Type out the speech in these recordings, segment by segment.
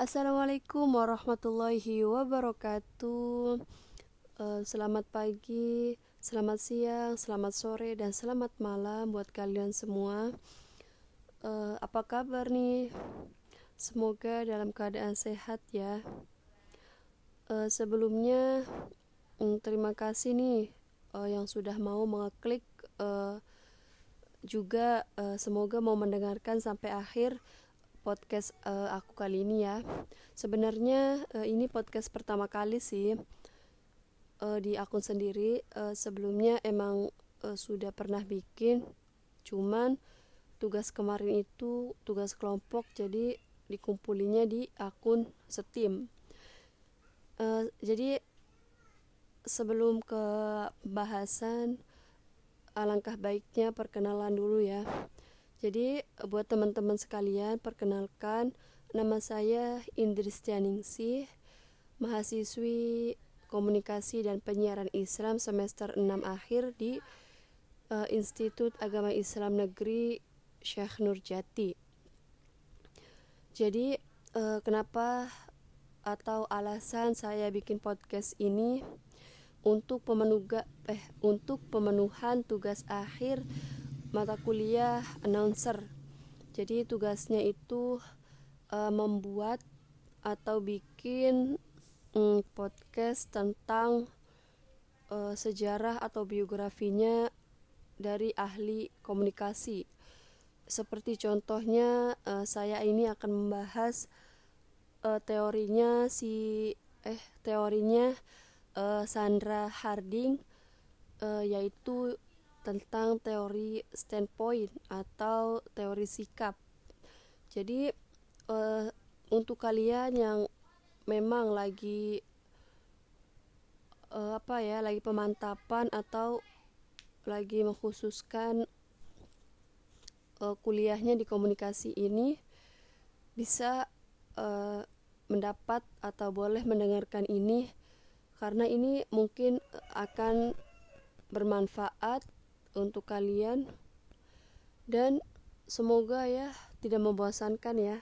Assalamualaikum warahmatullahi wabarakatuh. Uh, selamat pagi, selamat siang, selamat sore, dan selamat malam buat kalian semua. Uh, apa kabar nih? Semoga dalam keadaan sehat ya. Uh, sebelumnya, um, terima kasih nih yang sudah mau mengeklik. Juga semoga mau mendengarkan sampai akhir podcast uh, aku kali ini ya. Sebenarnya uh, ini podcast pertama kali sih uh, di akun sendiri. Uh, sebelumnya emang uh, sudah pernah bikin, cuman tugas kemarin itu tugas kelompok jadi dikumpulinya di akun setim. Uh, jadi sebelum ke bahasan alangkah baiknya perkenalan dulu ya. Jadi buat teman-teman sekalian, perkenalkan nama saya Indris Tianingsih, mahasiswi Komunikasi dan Penyiaran Islam semester 6 akhir di uh, Institut Agama Islam Negeri Syekh Nurjati. Jadi uh, kenapa atau alasan saya bikin podcast ini untuk pemenuga eh untuk pemenuhan tugas akhir mata kuliah announcer. Jadi tugasnya itu uh, membuat atau bikin um, podcast tentang uh, sejarah atau biografinya dari ahli komunikasi. Seperti contohnya uh, saya ini akan membahas uh, teorinya si eh teorinya uh, Sandra Harding uh, yaitu tentang teori standpoint atau teori sikap. Jadi uh, untuk kalian yang memang lagi uh, apa ya, lagi pemantapan atau lagi mengkhususkan uh, kuliahnya di komunikasi ini bisa uh, mendapat atau boleh mendengarkan ini karena ini mungkin akan bermanfaat untuk kalian dan semoga ya tidak membosankan ya.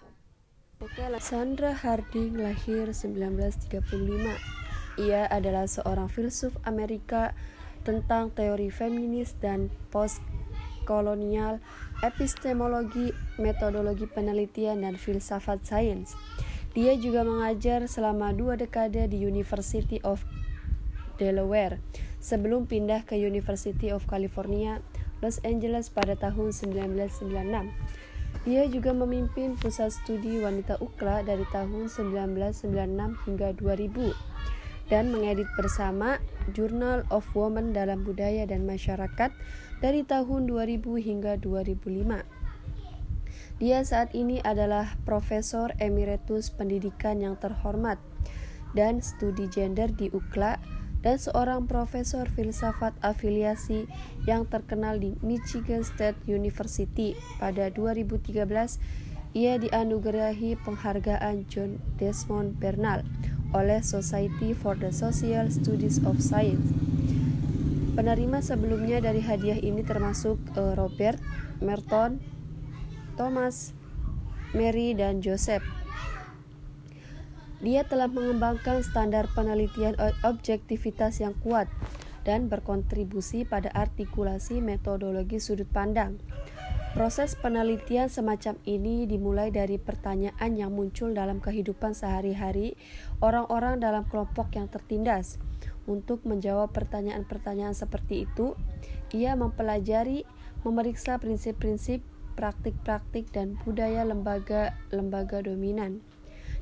Oke, Sandra Harding lahir 1935. Ia adalah seorang filsuf Amerika tentang teori feminis dan postkolonial, epistemologi, metodologi penelitian, dan filsafat sains. Dia juga mengajar selama dua dekade di University of Delaware sebelum pindah ke University of California, Los Angeles pada tahun 1996. Dia juga memimpin pusat studi wanita UKLA dari tahun 1996 hingga 2000 dan mengedit bersama Journal of Women dalam Budaya dan Masyarakat dari tahun 2000 hingga 2005. Dia saat ini adalah Profesor Emeritus Pendidikan yang terhormat dan studi gender di UKLA dan seorang profesor filsafat afiliasi yang terkenal di Michigan State University. Pada 2013, ia dianugerahi penghargaan John Desmond Bernal oleh Society for the Social Studies of Science. Penerima sebelumnya dari hadiah ini termasuk uh, Robert, Merton, Thomas, Mary, dan Joseph. Dia telah mengembangkan standar penelitian objektivitas yang kuat dan berkontribusi pada artikulasi metodologi sudut pandang. Proses penelitian semacam ini dimulai dari pertanyaan yang muncul dalam kehidupan sehari-hari orang-orang dalam kelompok yang tertindas. Untuk menjawab pertanyaan-pertanyaan seperti itu, ia mempelajari, memeriksa prinsip-prinsip, praktik-praktik, dan budaya lembaga-lembaga dominan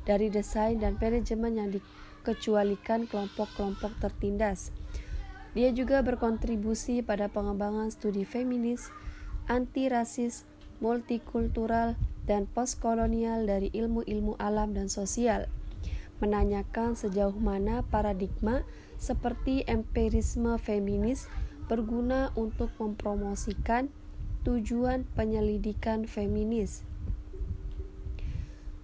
dari desain dan manajemen yang dikecualikan kelompok-kelompok tertindas. Dia juga berkontribusi pada pengembangan studi feminis, anti-rasis, multikultural, dan postkolonial dari ilmu-ilmu alam dan sosial. Menanyakan sejauh mana paradigma seperti empirisme feminis berguna untuk mempromosikan tujuan penyelidikan feminis.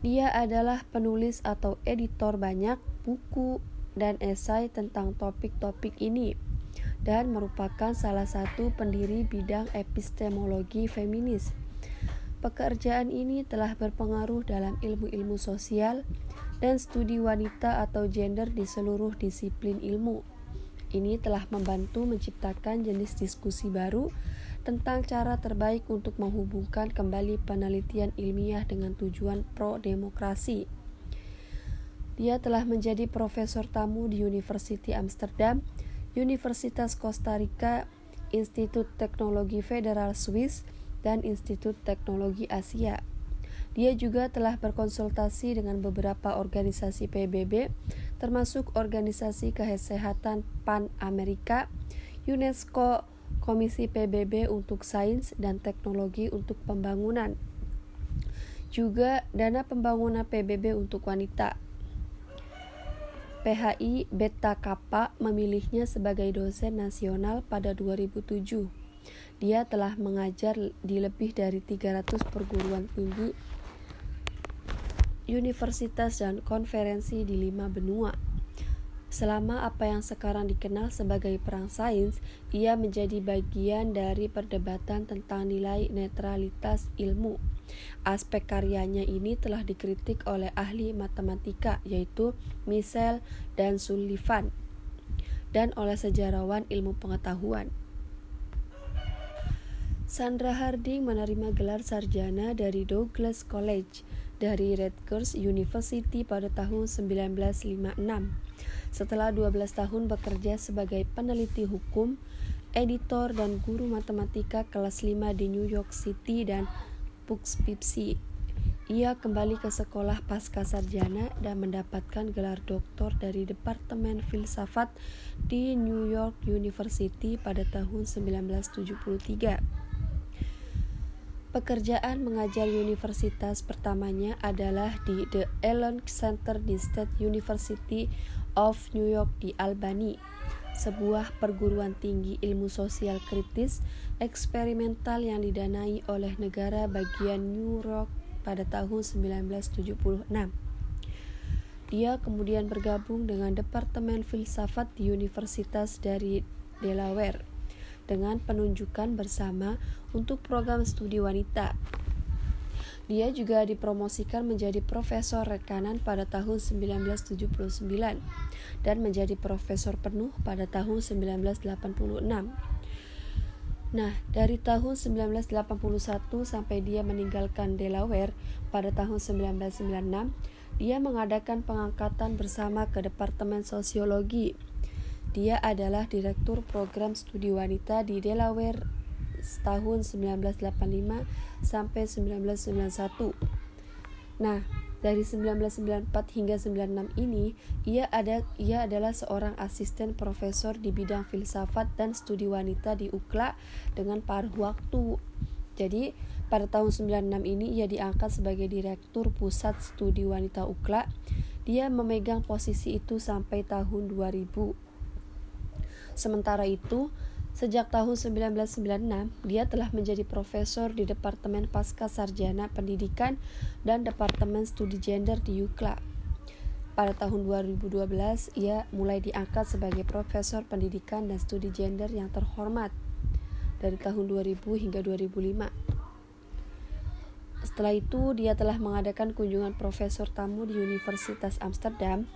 Dia adalah penulis atau editor banyak buku dan esai tentang topik-topik ini dan merupakan salah satu pendiri bidang epistemologi feminis. Pekerjaan ini telah berpengaruh dalam ilmu-ilmu sosial dan studi wanita atau gender di seluruh disiplin ilmu. Ini telah membantu menciptakan jenis diskusi baru tentang cara terbaik untuk menghubungkan kembali penelitian ilmiah dengan tujuan pro-demokrasi. Dia telah menjadi profesor tamu di University Amsterdam, Universitas Costa Rica, Institut Teknologi Federal Swiss, dan Institut Teknologi Asia. Dia juga telah berkonsultasi dengan beberapa organisasi PBB, termasuk Organisasi Kesehatan Pan Amerika, UNESCO, Komisi PBB untuk Sains dan Teknologi untuk Pembangunan, juga Dana Pembangunan PBB untuk Wanita. PHI Beta Kappa memilihnya sebagai dosen nasional pada 2007. Dia telah mengajar di lebih dari 300 perguruan tinggi, universitas dan konferensi di lima benua. Selama apa yang sekarang dikenal sebagai perang sains, ia menjadi bagian dari perdebatan tentang nilai netralitas ilmu. Aspek karyanya ini telah dikritik oleh ahli matematika yaitu Michel dan Sullivan dan oleh sejarawan ilmu pengetahuan. Sandra Harding menerima gelar sarjana dari Douglas College dari Rutgers University pada tahun 1956. Setelah 12 tahun bekerja sebagai peneliti hukum, editor dan guru matematika kelas 5 di New York City dan Poughkeepsie, ia kembali ke sekolah pasca sarjana dan mendapatkan gelar doktor dari Departemen Filsafat di New York University pada tahun 1973. Pekerjaan mengajar universitas pertamanya adalah di The Ellen Center di State University of New York di Albany, sebuah perguruan tinggi ilmu sosial kritis eksperimental yang didanai oleh negara bagian New York pada tahun 1976. Dia kemudian bergabung dengan Departemen Filsafat di Universitas dari Delaware dengan penunjukan bersama untuk program studi wanita. Dia juga dipromosikan menjadi profesor rekanan pada tahun 1979 dan menjadi profesor penuh pada tahun 1986. Nah, dari tahun 1981 sampai dia meninggalkan Delaware pada tahun 1996, dia mengadakan pengangkatan bersama ke Departemen Sosiologi dia adalah direktur program studi wanita di Delaware tahun 1985 sampai 1991. Nah, dari 1994 hingga 96 ini, ia ada ia adalah seorang asisten profesor di bidang filsafat dan studi wanita di UKLA dengan paruh waktu. Jadi, pada tahun 96 ini ia diangkat sebagai direktur pusat studi wanita UKLA. Dia memegang posisi itu sampai tahun 2000. Sementara itu, sejak tahun 1996, dia telah menjadi profesor di Departemen Pasca Sarjana Pendidikan dan Departemen Studi Gender di UCLA. Pada tahun 2012, ia mulai diangkat sebagai profesor pendidikan dan studi gender yang terhormat dari tahun 2000 hingga 2005. Setelah itu, dia telah mengadakan kunjungan profesor tamu di Universitas Amsterdam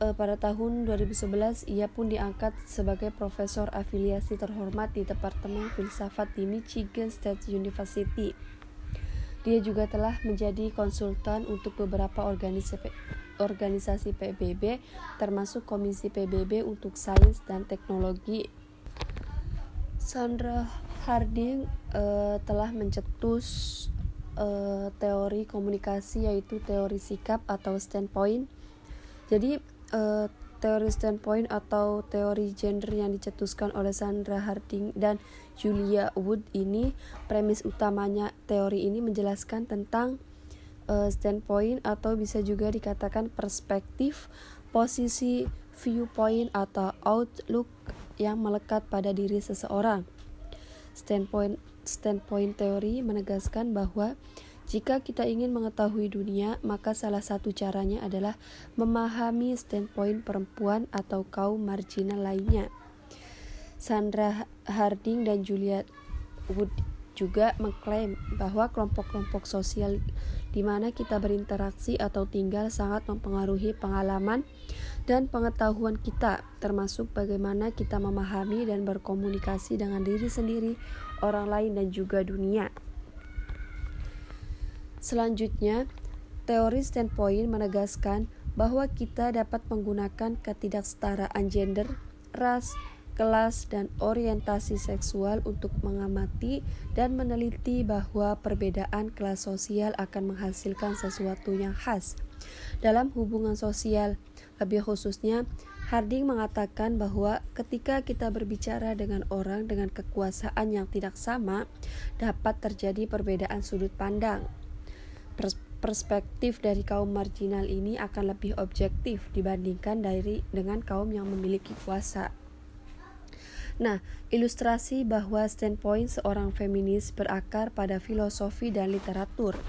uh, pada tahun 2011 ia pun diangkat sebagai profesor afiliasi terhormat di Departemen Filsafat di Michigan State University. Dia juga telah menjadi konsultan untuk beberapa organisasi, organisasi PBB termasuk Komisi PBB untuk Sains dan Teknologi. Sandra Harding uh, telah mencetus uh, teori komunikasi yaitu teori sikap atau standpoint. Jadi uh, teori standpoint atau teori gender yang dicetuskan oleh Sandra Harding dan Julia Wood ini premis utamanya teori ini menjelaskan tentang uh, standpoint atau bisa juga dikatakan perspektif, posisi, viewpoint atau outlook yang melekat pada diri seseorang. Standpoint standpoint teori menegaskan bahwa jika kita ingin mengetahui dunia, maka salah satu caranya adalah memahami standpoint perempuan atau kaum marginal lainnya. Sandra Harding dan Julia Wood juga mengklaim bahwa kelompok-kelompok sosial di mana kita berinteraksi atau tinggal sangat mempengaruhi pengalaman dan pengetahuan kita, termasuk bagaimana kita memahami dan berkomunikasi dengan diri sendiri, orang lain, dan juga dunia. Selanjutnya, teori standpoint menegaskan bahwa kita dapat menggunakan ketidaksetaraan gender, ras, kelas, dan orientasi seksual untuk mengamati dan meneliti bahwa perbedaan kelas sosial akan menghasilkan sesuatu yang khas. Dalam hubungan sosial, lebih khususnya, Harding mengatakan bahwa ketika kita berbicara dengan orang dengan kekuasaan yang tidak sama, dapat terjadi perbedaan sudut pandang. Perspektif dari kaum marginal ini akan lebih objektif dibandingkan dari dengan kaum yang memiliki kuasa. Nah, ilustrasi bahwa standpoint seorang feminis berakar pada filosofi dan literatur.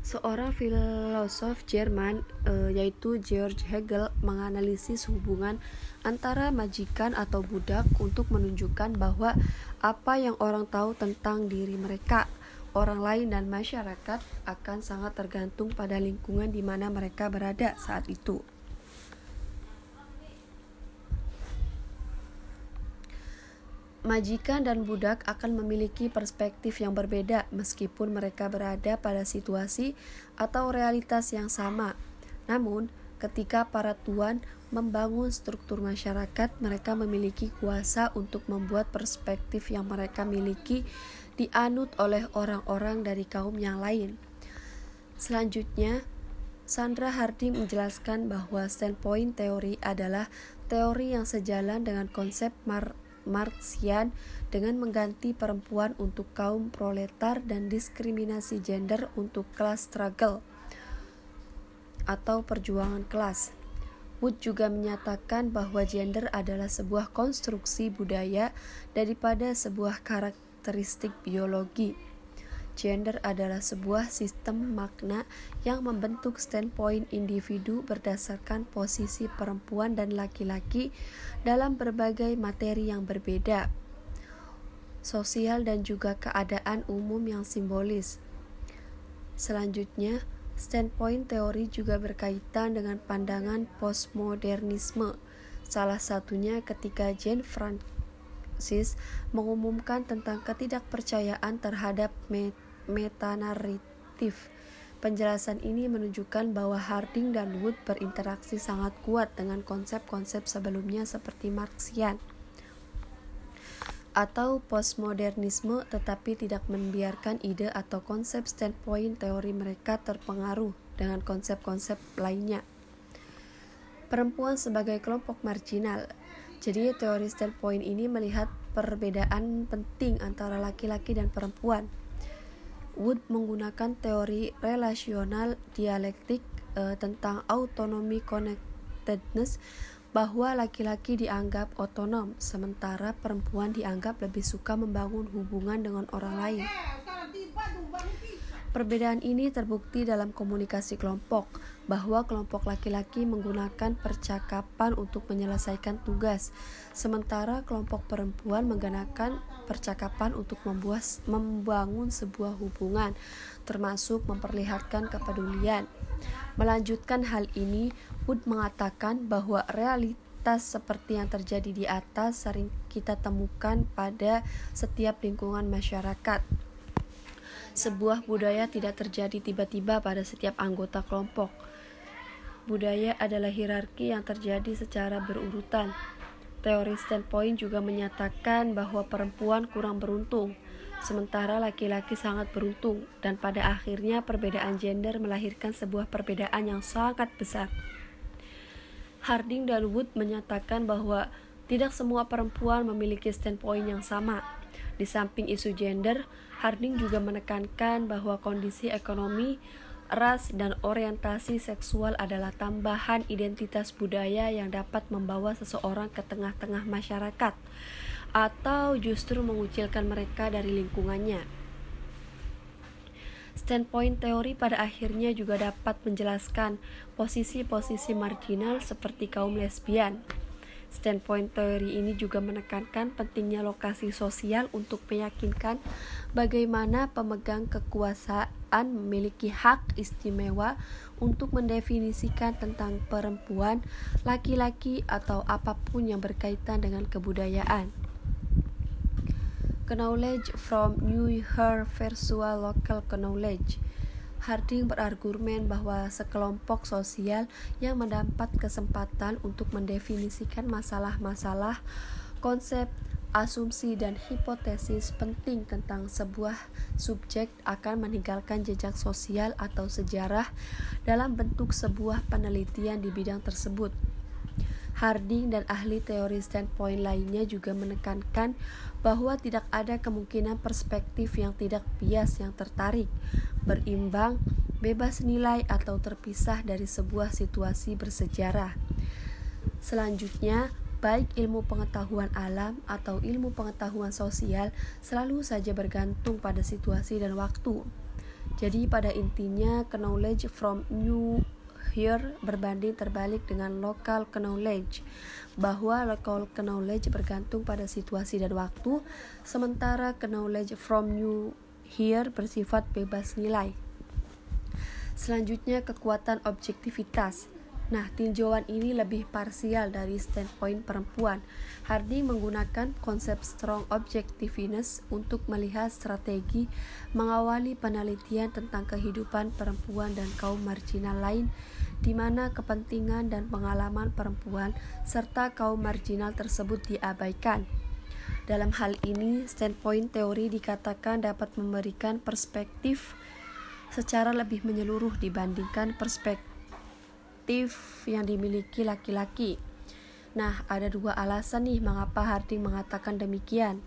Seorang filosof Jerman e, yaitu George Hegel menganalisis hubungan antara majikan atau budak untuk menunjukkan bahwa apa yang orang tahu tentang diri mereka, orang lain dan masyarakat akan sangat tergantung pada lingkungan di mana mereka berada saat itu. Majikan dan budak akan memiliki perspektif yang berbeda meskipun mereka berada pada situasi atau realitas yang sama. Namun, ketika para tuan membangun struktur masyarakat, mereka memiliki kuasa untuk membuat perspektif yang mereka miliki dianut oleh orang-orang dari kaum yang lain. Selanjutnya, Sandra Harding menjelaskan bahwa standpoint teori adalah teori yang sejalan dengan konsep Mar Marxian dengan mengganti perempuan untuk kaum proletar dan diskriminasi gender untuk kelas struggle atau perjuangan kelas. Wood juga menyatakan bahwa gender adalah sebuah konstruksi budaya daripada sebuah karakteristik biologi. Gender adalah sebuah sistem makna yang membentuk standpoint individu berdasarkan posisi perempuan dan laki-laki dalam berbagai materi yang berbeda, sosial dan juga keadaan umum yang simbolis. Selanjutnya, standpoint teori juga berkaitan dengan pandangan postmodernisme. Salah satunya ketika Jane Francis mengumumkan tentang ketidakpercayaan terhadap metanaratif. Penjelasan ini menunjukkan bahwa Harding dan Wood berinteraksi sangat kuat dengan konsep-konsep sebelumnya seperti Marxian atau postmodernisme tetapi tidak membiarkan ide atau konsep standpoint teori mereka terpengaruh dengan konsep-konsep lainnya. Perempuan sebagai kelompok marginal. Jadi teori standpoint ini melihat perbedaan penting antara laki-laki dan perempuan Wood menggunakan teori relasional dialektik uh, tentang autonomy connectedness bahwa laki-laki dianggap otonom sementara perempuan dianggap lebih suka membangun hubungan dengan orang lain. Perbedaan ini terbukti dalam komunikasi kelompok, bahwa kelompok laki-laki menggunakan percakapan untuk menyelesaikan tugas, sementara kelompok perempuan menggunakan percakapan untuk membuat, membangun sebuah hubungan, termasuk memperlihatkan kepedulian. Melanjutkan hal ini, Wood mengatakan bahwa realitas seperti yang terjadi di atas sering kita temukan pada setiap lingkungan masyarakat sebuah budaya tidak terjadi tiba-tiba pada setiap anggota kelompok. Budaya adalah hierarki yang terjadi secara berurutan. Teori standpoint juga menyatakan bahwa perempuan kurang beruntung, sementara laki-laki sangat beruntung, dan pada akhirnya perbedaan gender melahirkan sebuah perbedaan yang sangat besar. Harding dan Wood menyatakan bahwa tidak semua perempuan memiliki standpoint yang sama. Di samping isu gender, Harding juga menekankan bahwa kondisi ekonomi, ras, dan orientasi seksual adalah tambahan identitas budaya yang dapat membawa seseorang ke tengah-tengah masyarakat atau justru mengucilkan mereka dari lingkungannya. Standpoint teori pada akhirnya juga dapat menjelaskan posisi-posisi marginal seperti kaum lesbian. Standpoint teori ini juga menekankan pentingnya lokasi sosial untuk meyakinkan bagaimana pemegang kekuasaan memiliki hak istimewa untuk mendefinisikan tentang perempuan, laki-laki, atau apa pun yang berkaitan dengan kebudayaan. Knowledge from New Her Virtual Local Knowledge Harding berargumen bahwa sekelompok sosial yang mendapat kesempatan untuk mendefinisikan masalah-masalah, konsep, asumsi, dan hipotesis penting tentang sebuah subjek akan meninggalkan jejak sosial atau sejarah dalam bentuk sebuah penelitian di bidang tersebut. Harding dan ahli teori standpoint lainnya juga menekankan bahwa tidak ada kemungkinan perspektif yang tidak bias yang tertarik, berimbang, bebas nilai atau terpisah dari sebuah situasi bersejarah. Selanjutnya, baik ilmu pengetahuan alam atau ilmu pengetahuan sosial selalu saja bergantung pada situasi dan waktu. Jadi pada intinya knowledge from new here berbanding terbalik dengan local knowledge bahwa local knowledge bergantung pada situasi dan waktu sementara knowledge from you here bersifat bebas nilai selanjutnya kekuatan objektivitas Nah, tinjauan ini lebih parsial dari standpoint perempuan. Hardy menggunakan konsep strong objectiveness untuk melihat strategi mengawali penelitian tentang kehidupan perempuan dan kaum marginal lain di mana kepentingan dan pengalaman perempuan serta kaum marginal tersebut diabaikan. Dalam hal ini, standpoint teori dikatakan dapat memberikan perspektif secara lebih menyeluruh dibandingkan perspektif yang dimiliki laki-laki. Nah, ada dua alasan nih mengapa Harding mengatakan demikian.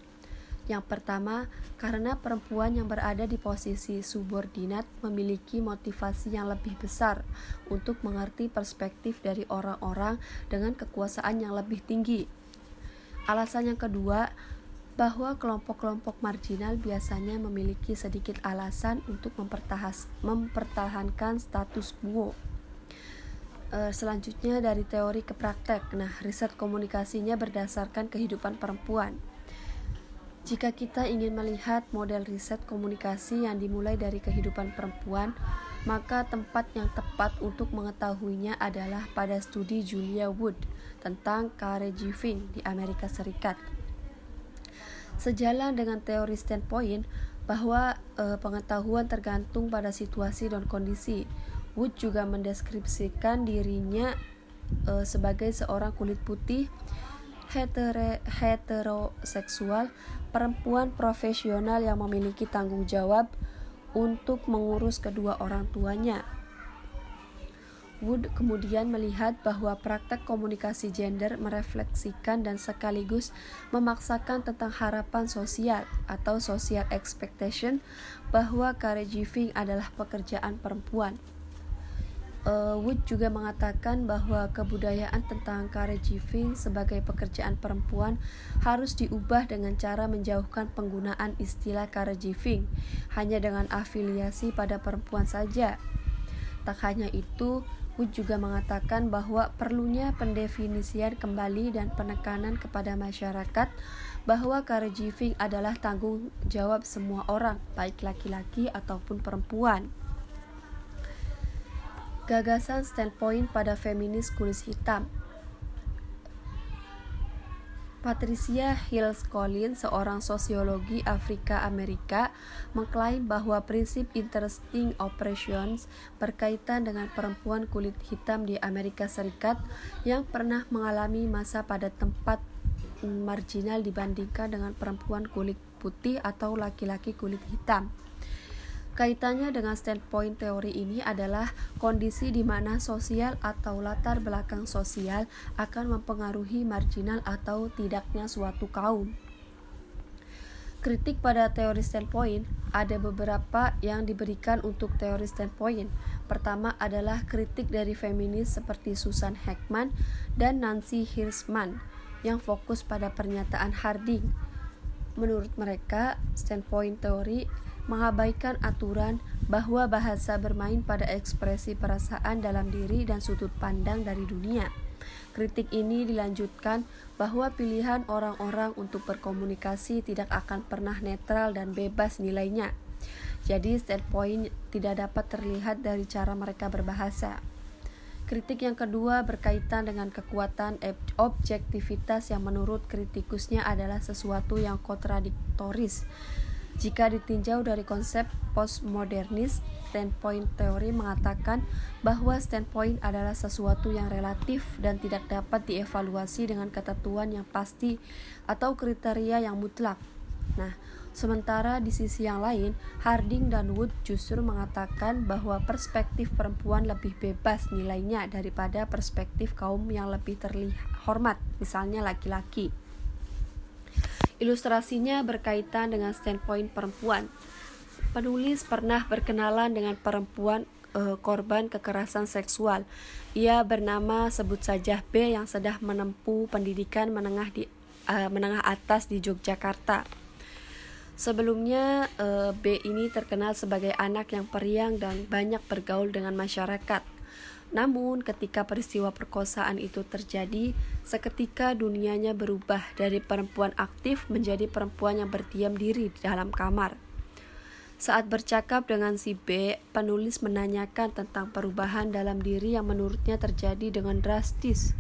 Yang pertama, karena perempuan yang berada di posisi subordinat memiliki motivasi yang lebih besar untuk mengerti perspektif dari orang-orang dengan kekuasaan yang lebih tinggi. Alasan yang kedua, bahwa kelompok-kelompok marginal biasanya memiliki sedikit alasan untuk mempertahankan status quo. Uh, selanjutnya dari teori ke praktek. Nah, riset komunikasinya berdasarkan kehidupan perempuan. Jika kita ingin melihat model riset komunikasi yang dimulai dari kehidupan perempuan, maka tempat yang tepat untuk mengetahuinya adalah pada studi Julia Wood tentang caregiving di Amerika Serikat. Sejalan dengan teori standpoint bahwa e, pengetahuan tergantung pada situasi dan kondisi, Wood juga mendeskripsikan dirinya uh, sebagai seorang kulit putih hetere, heteroseksual, perempuan profesional yang memiliki tanggung jawab untuk mengurus kedua orang tuanya. Wood kemudian melihat bahwa praktek komunikasi gender merefleksikan dan sekaligus memaksakan tentang harapan sosial atau social expectation bahwa caregiving adalah pekerjaan perempuan uh, Wood juga mengatakan bahwa kebudayaan tentang caregiving sebagai pekerjaan perempuan harus diubah dengan cara menjauhkan penggunaan istilah caregiving hanya dengan afiliasi pada perempuan saja. Tak hanya itu, Wood juga mengatakan bahwa perlunya pendefinisian kembali dan penekanan kepada masyarakat bahwa caregiving adalah tanggung jawab semua orang, baik laki-laki ataupun perempuan. Gagasan standpoint pada feminis kulit hitam Patricia Hills Collins, seorang sosiologi Afrika Amerika, mengklaim bahwa prinsip interesting operations berkaitan dengan perempuan kulit hitam di Amerika Serikat yang pernah mengalami masa pada tempat marginal dibandingkan dengan perempuan kulit putih atau laki-laki kulit hitam. Kaitannya dengan standpoint teori ini adalah kondisi di mana sosial atau latar belakang sosial akan mempengaruhi marginal atau tidaknya suatu kaum. Kritik pada teori standpoint ada beberapa yang diberikan untuk teori standpoint. Pertama adalah kritik dari feminis seperti Susan Heckman dan Nancy Hirschman yang fokus pada pernyataan Harding. Menurut mereka, standpoint teori mengabaikan aturan bahwa bahasa bermain pada ekspresi perasaan dalam diri dan sudut pandang dari dunia. Kritik ini dilanjutkan bahwa pilihan orang-orang untuk berkomunikasi tidak akan pernah netral dan bebas nilainya. Jadi standpoint tidak dapat terlihat dari cara mereka berbahasa. Kritik yang kedua berkaitan dengan kekuatan objektivitas yang menurut kritikusnya adalah sesuatu yang kontradiktoris. Jika ditinjau dari konsep postmodernis, standpoint teori mengatakan bahwa standpoint adalah sesuatu yang relatif dan tidak dapat dievaluasi dengan ketentuan yang pasti atau kriteria yang mutlak. Nah, Sementara di sisi yang lain, Harding dan Wood justru mengatakan bahwa perspektif perempuan lebih bebas nilainya daripada perspektif kaum yang lebih terhormat, misalnya laki-laki. Ilustrasinya berkaitan dengan standpoint perempuan. Penulis pernah berkenalan dengan perempuan uh, korban kekerasan seksual. Ia bernama sebut saja B yang sedang menempuh pendidikan menengah di uh, menengah atas di Yogyakarta. Sebelumnya, eh, B ini terkenal sebagai anak yang periang dan banyak bergaul dengan masyarakat. Namun, ketika peristiwa perkosaan itu terjadi, seketika dunianya berubah dari perempuan aktif menjadi perempuan yang berdiam diri di dalam kamar. Saat bercakap dengan si B, penulis menanyakan tentang perubahan dalam diri yang menurutnya terjadi dengan drastis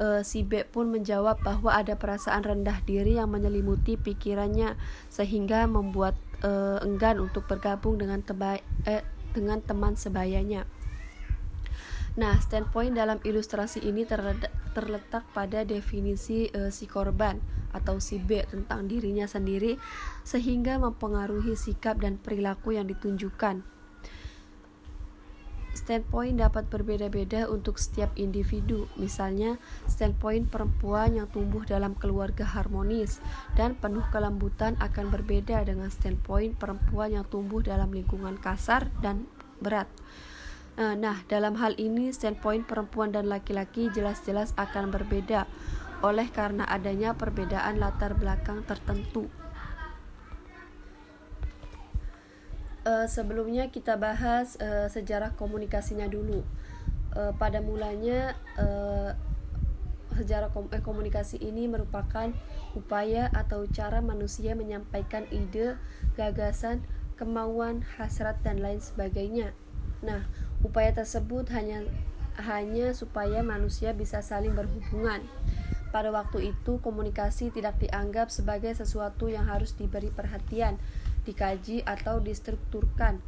uh, si B pun menjawab bahwa ada perasaan rendah diri yang menyelimuti pikirannya sehingga membuat uh, enggan untuk bergabung dengan teba eh, dengan teman sebayanya. Nah, standpoint dalam ilustrasi ini terletak, pada definisi uh, si korban atau si B tentang dirinya sendiri sehingga mempengaruhi sikap dan perilaku yang ditunjukkan. Standpoint dapat berbeda-beda untuk setiap individu. Misalnya, standpoint perempuan yang tumbuh dalam keluarga harmonis dan penuh kelembutan akan berbeda dengan standpoint perempuan yang tumbuh dalam lingkungan kasar dan berat. Eh, nah, dalam hal ini standpoint perempuan dan laki-laki jelas-jelas akan berbeda oleh karena adanya perbedaan latar belakang tertentu. uh, sebelumnya kita bahas uh, sejarah komunikasinya dulu. Pada mulanya sejarah kom eh, komunikasi ini merupakan upaya atau cara manusia menyampaikan ide, gagasan, kemauan, hasrat dan lain sebagainya. Nah, upaya tersebut hanya hanya supaya manusia bisa saling berhubungan. Pada waktu itu, komunikasi tidak dianggap sebagai sesuatu yang harus diberi perhatian, dikaji atau distrukturkan.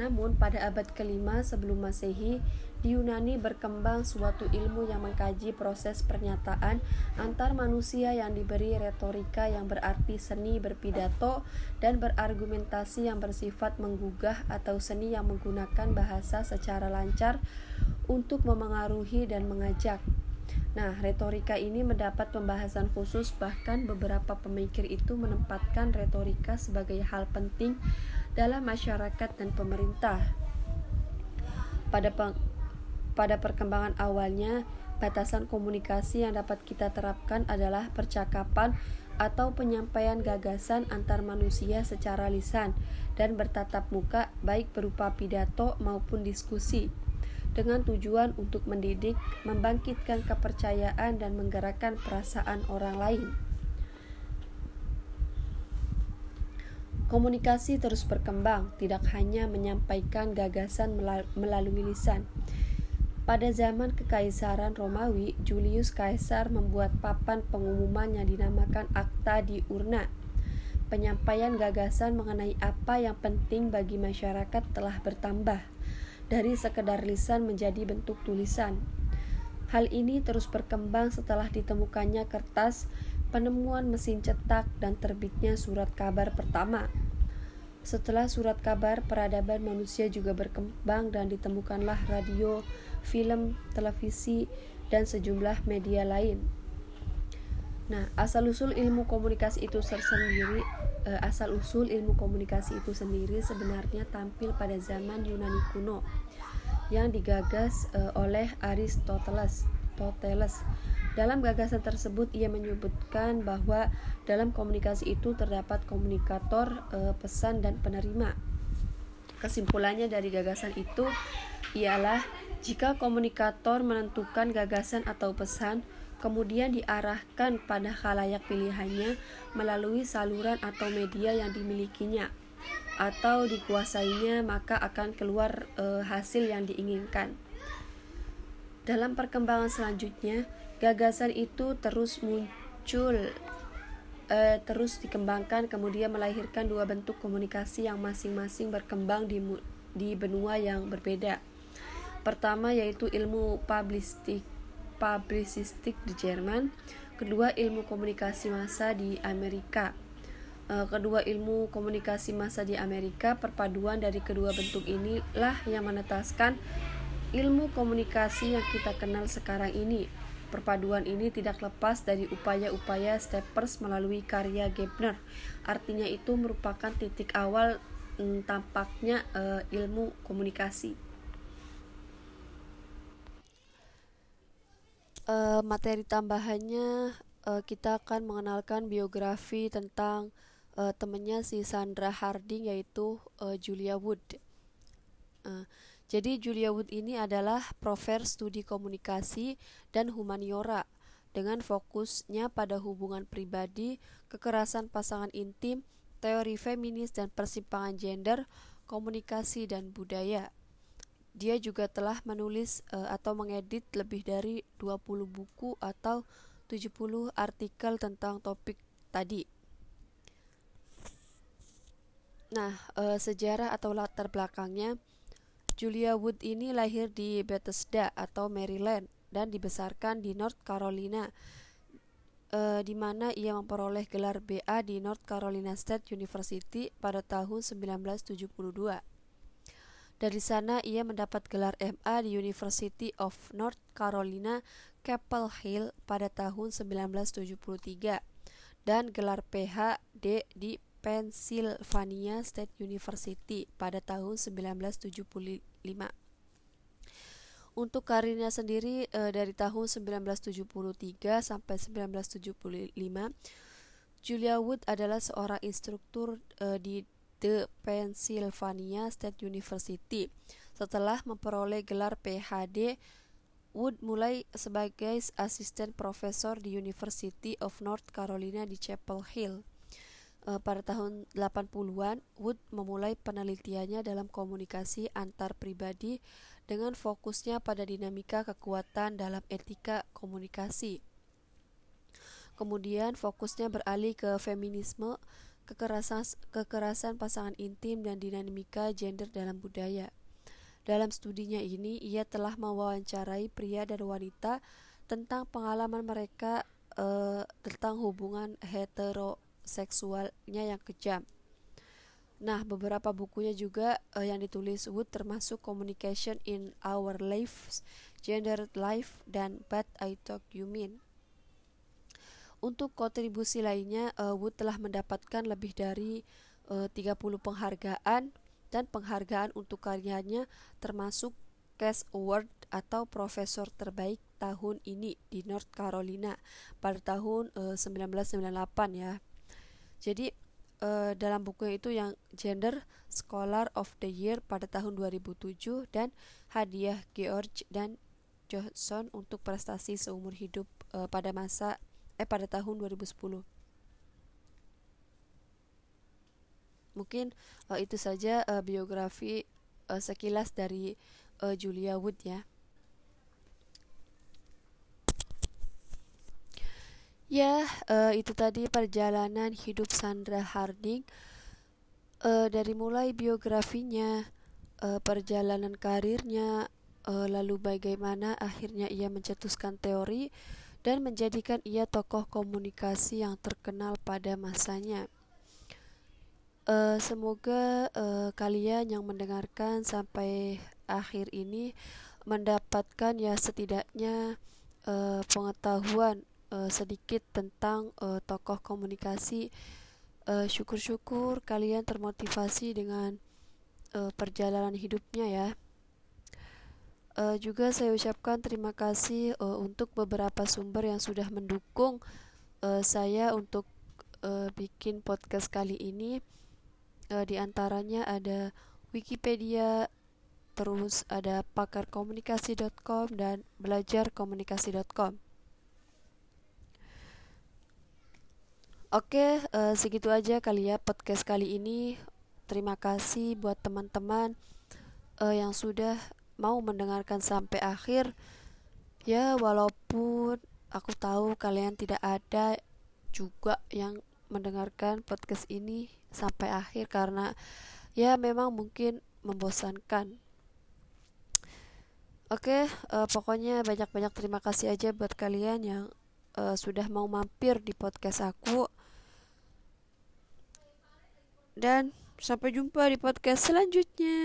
Namun pada abad kelima sebelum masehi, di Yunani berkembang suatu ilmu yang mengkaji proses pernyataan antar manusia yang diberi retorika yang berarti seni berpidato dan berargumentasi yang bersifat menggugah atau seni yang menggunakan bahasa secara lancar untuk memengaruhi dan mengajak. Nah, retorika ini mendapat pembahasan khusus, bahkan beberapa pemikir itu menempatkan retorika sebagai hal penting dalam masyarakat dan pemerintah. Pada peng pada perkembangan awalnya, batasan komunikasi yang dapat kita terapkan adalah percakapan atau penyampaian gagasan antar manusia secara lisan dan bertatap muka, baik berupa pidato maupun diskusi dengan tujuan untuk mendidik, membangkitkan kepercayaan, dan menggerakkan perasaan orang lain. Komunikasi terus berkembang, tidak hanya menyampaikan gagasan melalui lisan. Pada zaman Kekaisaran Romawi, Julius Caesar membuat papan pengumuman yang dinamakan Akta di Urna. Penyampaian gagasan mengenai apa yang penting bagi masyarakat telah bertambah dari sekedar lisan menjadi bentuk tulisan. Hal ini terus berkembang setelah ditemukannya kertas, penemuan mesin cetak, dan terbitnya surat kabar pertama. Setelah surat kabar, peradaban manusia juga berkembang dan ditemukanlah radio, film, televisi, dan sejumlah media lain. Nah, asal-usul ilmu komunikasi itu tersendiri uh, asal usul ilmu komunikasi itu sendiri sebenarnya tampil pada zaman Yunani kuno yang digagas uh, oleh Aristoteles. Toteles. Dalam gagasan tersebut ia menyebutkan bahwa dalam komunikasi itu terdapat komunikator, uh, pesan dan penerima. Kesimpulannya dari gagasan itu ialah Jika komunikator menentukan gagasan atau pesan, kemudian diarahkan pada khalayak pilihannya melalui saluran atau media yang dimilikinya atau dikuasainya, maka akan keluar e, hasil yang diinginkan. Dalam perkembangan selanjutnya, gagasan itu terus muncul e, terus dikembangkan kemudian melahirkan dua bentuk komunikasi yang masing-masing berkembang di di benua yang berbeda. Pertama yaitu ilmu publistik, publisistik di Jerman, kedua ilmu komunikasi massa di Amerika. E, kedua ilmu komunikasi massa di Amerika, perpaduan dari kedua bentuk inilah yang menetaskan ilmu komunikasi yang kita kenal sekarang ini. Perpaduan ini tidak lepas dari upaya-upaya Steppers melalui karya Gebner. Artinya itu merupakan titik awal mm, tampaknya e, ilmu komunikasi. uh, materi tambahannya uh, kita akan mengenalkan biografi tentang uh, temannya si Sandra Harding yaitu uh, Julia Wood. Uh, jadi Julia Wood ini adalah profer studi komunikasi dan humaniora dengan fokusnya pada hubungan pribadi, kekerasan pasangan intim, teori feminis dan persimpangan gender, komunikasi dan budaya. Dia juga telah menulis uh, atau mengedit lebih dari 20 buku atau 70 artikel tentang topik tadi. Nah, uh, sejarah atau latar belakangnya Julia Wood ini lahir di Bethesda atau Maryland dan dibesarkan di North Carolina uh, di mana ia memperoleh gelar BA di North Carolina State University pada tahun 1972. Dari sana ia mendapat gelar MA di University of North Carolina Chapel Hill pada tahun 1973 dan gelar PhD di Pennsylvania State University pada tahun 1975. Untuk karirnya sendiri e, dari tahun 1973 sampai 1975, Julia Wood adalah seorang instruktur e, di The Pennsylvania State University. Setelah memperoleh gelar PhD, Wood mulai sebagai asisten profesor di University of North Carolina di Chapel Hill. Uh, pada tahun 80-an, Wood memulai penelitiannya dalam komunikasi antar pribadi dengan fokusnya pada dinamika kekuatan dalam etika komunikasi. Kemudian fokusnya beralih ke feminisme kekerasan, kekerasan pasangan intim dan dinamika gender dalam budaya. Dalam studinya ini, ia telah mewawancarai pria dan wanita tentang pengalaman mereka uh, tentang hubungan heteroseksualnya yang kejam. Nah, beberapa bukunya juga uh, yang ditulis Wood termasuk Communication in Our Lives, Gender Life, dan But I Talk You Mean. Untuk kontribusi lainnya, uh, Wood telah mendapatkan lebih dari eh, uh, 30 penghargaan dan penghargaan untuk karyanya termasuk Cash Award atau Profesor Terbaik tahun ini di North Carolina pada tahun uh, 1998 ya. Jadi uh, dalam buku itu yang Gender Scholar of the Year pada tahun 2007 dan hadiah George dan Johnson untuk prestasi seumur hidup uh, pada masa eh pada tahun 2010. Mungkin uh, itu saja uh, biografi uh, sekilas dari uh, Julia Wood ya. Ya, uh, itu tadi perjalanan hidup Sandra Harding uh, dari mulai biografinya, uh, perjalanan karirnya, uh, lalu bagaimana akhirnya ia mencetuskan teori dan menjadikan ia tokoh komunikasi yang terkenal pada masanya. Uh, semoga uh, kalian yang mendengarkan sampai akhir ini mendapatkan ya setidaknya uh, pengetahuan uh, sedikit tentang uh, tokoh komunikasi. Syukur-syukur uh, kalian termotivasi dengan uh, perjalanan hidupnya ya. Uh, juga saya ucapkan terima kasih uh, untuk beberapa sumber yang sudah mendukung uh, saya untuk uh, bikin podcast kali ini. Uh, di antaranya ada Wikipedia, terus ada pakarkomunikasi.com dan belajarkomunikasi.com. Oke, uh, segitu aja kali ya podcast kali ini. Terima kasih buat teman-teman uh, yang sudah mau mendengarkan sampai akhir. Ya, walaupun aku tahu kalian tidak ada juga yang mendengarkan podcast ini sampai akhir karena ya memang mungkin membosankan. Oke, uh, pokoknya banyak-banyak terima kasih aja buat kalian yang uh, sudah mau mampir di podcast aku. Dan sampai jumpa di podcast selanjutnya.